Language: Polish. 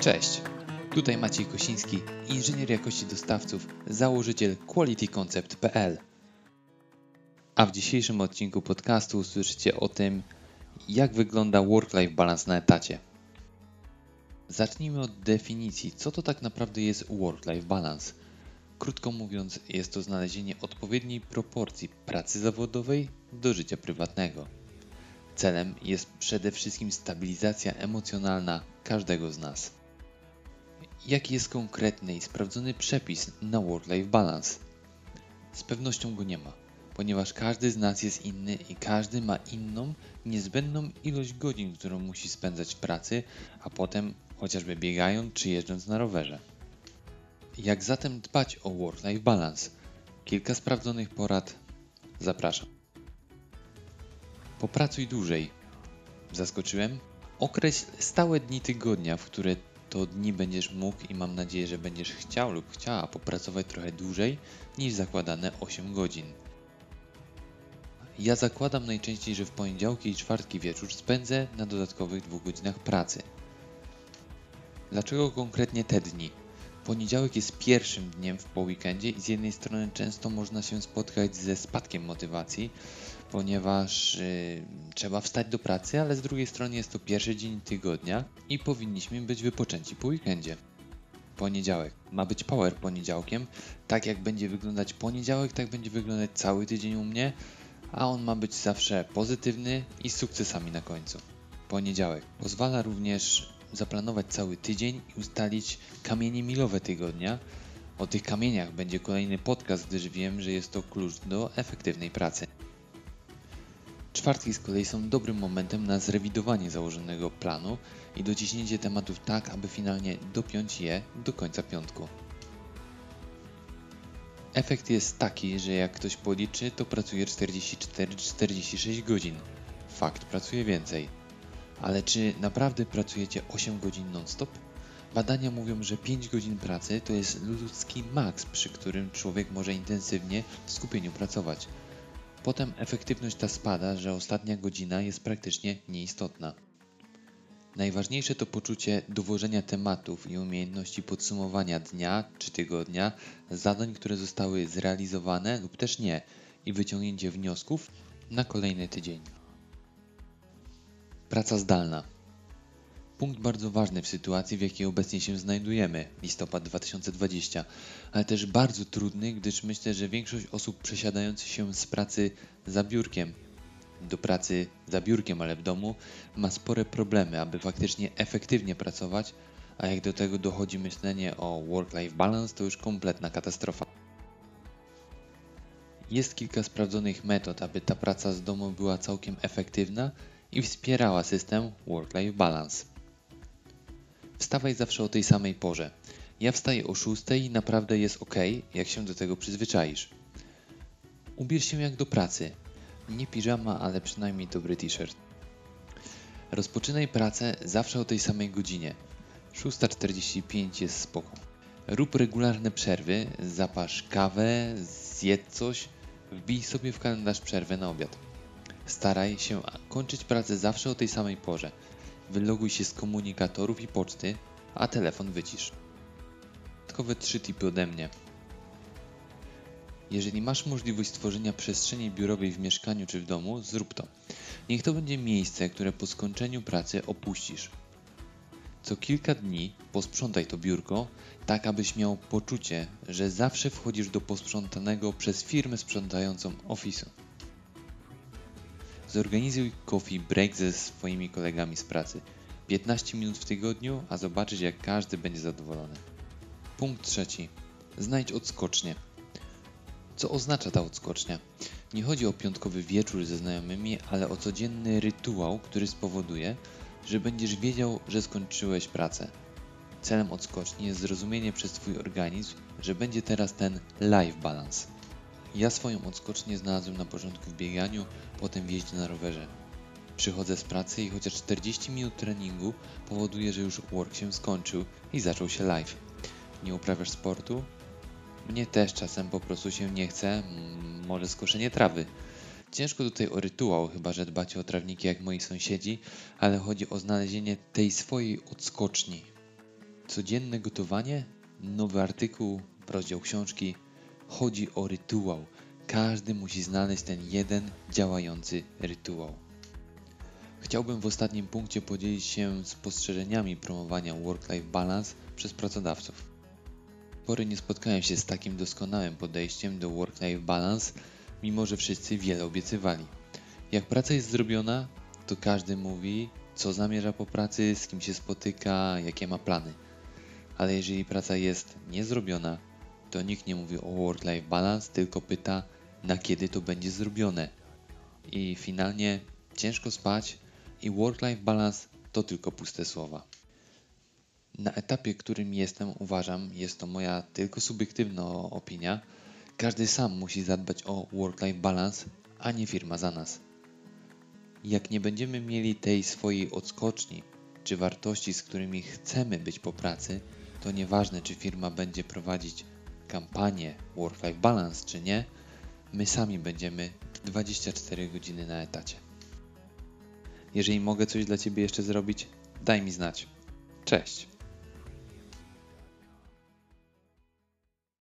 Cześć, tutaj Maciej Kosiński, inżynier jakości dostawców, założyciel qualityconcept.pl. A w dzisiejszym odcinku podcastu usłyszycie o tym, jak wygląda work-life balance na etacie. Zacznijmy od definicji, co to tak naprawdę jest work-life balance. Krótko mówiąc, jest to znalezienie odpowiedniej proporcji pracy zawodowej do życia prywatnego. Celem jest przede wszystkim stabilizacja emocjonalna każdego z nas. Jaki jest konkretny i sprawdzony przepis na work-life balance? Z pewnością go nie ma, ponieważ każdy z nas jest inny i każdy ma inną, niezbędną ilość godzin, którą musi spędzać w pracy, a potem chociażby biegając czy jeżdżąc na rowerze. Jak zatem dbać o work-life balance? Kilka sprawdzonych porad. Zapraszam. Popracuj dłużej. Zaskoczyłem? Określ stałe dni tygodnia, w które to dni będziesz mógł i mam nadzieję, że będziesz chciał lub chciała popracować trochę dłużej niż zakładane 8 godzin. Ja zakładam najczęściej, że w poniedziałki i czwartki wieczór spędzę na dodatkowych dwóch godzinach pracy. Dlaczego konkretnie te dni? Poniedziałek jest pierwszym dniem w po weekendzie i z jednej strony często można się spotkać ze spadkiem motywacji, ponieważ y, trzeba wstać do pracy, ale z drugiej strony jest to pierwszy dzień tygodnia i powinniśmy być wypoczęci po weekendzie. Poniedziałek. Ma być power poniedziałkiem. Tak jak będzie wyglądać poniedziałek, tak będzie wyglądać cały tydzień u mnie, a on ma być zawsze pozytywny i z sukcesami na końcu. Poniedziałek. Pozwala również zaplanować cały tydzień i ustalić kamienie milowe tygodnia. O tych kamieniach będzie kolejny podcast, gdyż wiem, że jest to klucz do efektywnej pracy. Czwartki z kolei są dobrym momentem na zrewidowanie założonego planu i dociśnięcie tematów tak, aby finalnie dopiąć je do końca piątku. Efekt jest taki, że jak ktoś policzy, to pracuje 44-46 godzin. Fakt, pracuje więcej. Ale czy naprawdę pracujecie 8 godzin non-stop? Badania mówią, że 5 godzin pracy to jest ludzki maks, przy którym człowiek może intensywnie w skupieniu pracować. Potem efektywność ta spada, że ostatnia godzina jest praktycznie nieistotna. Najważniejsze to poczucie dowożenia tematów i umiejętności podsumowania dnia czy tygodnia, zadań, które zostały zrealizowane lub też nie, i wyciągnięcie wniosków na kolejny tydzień. Praca zdalna. Punkt bardzo ważny w sytuacji, w jakiej obecnie się znajdujemy, listopad 2020, ale też bardzo trudny, gdyż myślę, że większość osób przesiadających się z pracy za biurkiem do pracy za biurkiem, ale w domu, ma spore problemy, aby faktycznie efektywnie pracować, a jak do tego dochodzi myślenie o work-life balance, to już kompletna katastrofa. Jest kilka sprawdzonych metod, aby ta praca z domu była całkiem efektywna i wspierała system work-life balance. Wstawaj zawsze o tej samej porze. Ja wstaję o 6 i naprawdę jest ok, jak się do tego przyzwyczaisz. Ubierz się jak do pracy. Nie piżama, ale przynajmniej dobry t-shirt. Rozpoczynaj pracę zawsze o tej samej godzinie. 6.45 jest spoko. Rób regularne przerwy, zapasz kawę, zjedz coś, wbij sobie w kalendarz przerwę na obiad. Staraj się kończyć pracę zawsze o tej samej porze. Wyloguj się z komunikatorów i poczty, a telefon wycisz. Dodatkowe trzy tipy ode mnie. Jeżeli masz możliwość stworzenia przestrzeni biurowej w mieszkaniu czy w domu, zrób to. Niech to będzie miejsce, które po skończeniu pracy opuścisz. Co kilka dni posprzątaj to biurko, tak abyś miał poczucie, że zawsze wchodzisz do posprzątanego przez firmę sprzątającą ofisu. Zorganizuj coffee break ze swoimi kolegami z pracy. 15 minut w tygodniu, a zobaczysz jak każdy będzie zadowolony. Punkt trzeci. Znajdź odskocznie. Co oznacza ta odskocznia? Nie chodzi o piątkowy wieczór ze znajomymi, ale o codzienny rytuał, który spowoduje, że będziesz wiedział, że skończyłeś pracę. Celem odskoczni jest zrozumienie przez Twój organizm, że będzie teraz ten life balance. Ja swoją odskocznię znalazłem na początku w bieganiu, potem w jeździe na rowerze. Przychodzę z pracy i chociaż 40 minut treningu powoduje, że już work się skończył i zaczął się live. Nie uprawiasz sportu? Mnie też czasem po prostu się nie chce, może skoszenie trawy. Ciężko tutaj o rytuał, chyba że dbacie o trawniki jak moi sąsiedzi, ale chodzi o znalezienie tej swojej odskoczni. Codzienne gotowanie, nowy artykuł, rozdział książki. Chodzi o rytuał. Każdy musi znaleźć ten jeden działający rytuał. Chciałbym w ostatnim punkcie podzielić się spostrzeżeniami promowania work-life balance przez pracodawców. Pory nie spotkałem się z takim doskonałym podejściem do work-life balance, mimo że wszyscy wiele obiecywali. Jak praca jest zrobiona, to każdy mówi, co zamierza po pracy, z kim się spotyka, jakie ma plany. Ale jeżeli praca jest niezrobiona, to nikt nie mówi o work-life balance, tylko pyta, na kiedy to będzie zrobione. I finalnie ciężko spać i work-life balance to tylko puste słowa. Na etapie, którym jestem, uważam, jest to moja tylko subiektywna opinia, każdy sam musi zadbać o work-life balance, a nie firma za nas. Jak nie będziemy mieli tej swojej odskoczni czy wartości, z którymi chcemy być po pracy, to nieważne, czy firma będzie prowadzić kampanię work-life balance, czy nie, my sami będziemy 24 godziny na etacie. Jeżeli mogę coś dla Ciebie jeszcze zrobić, daj mi znać. Cześć.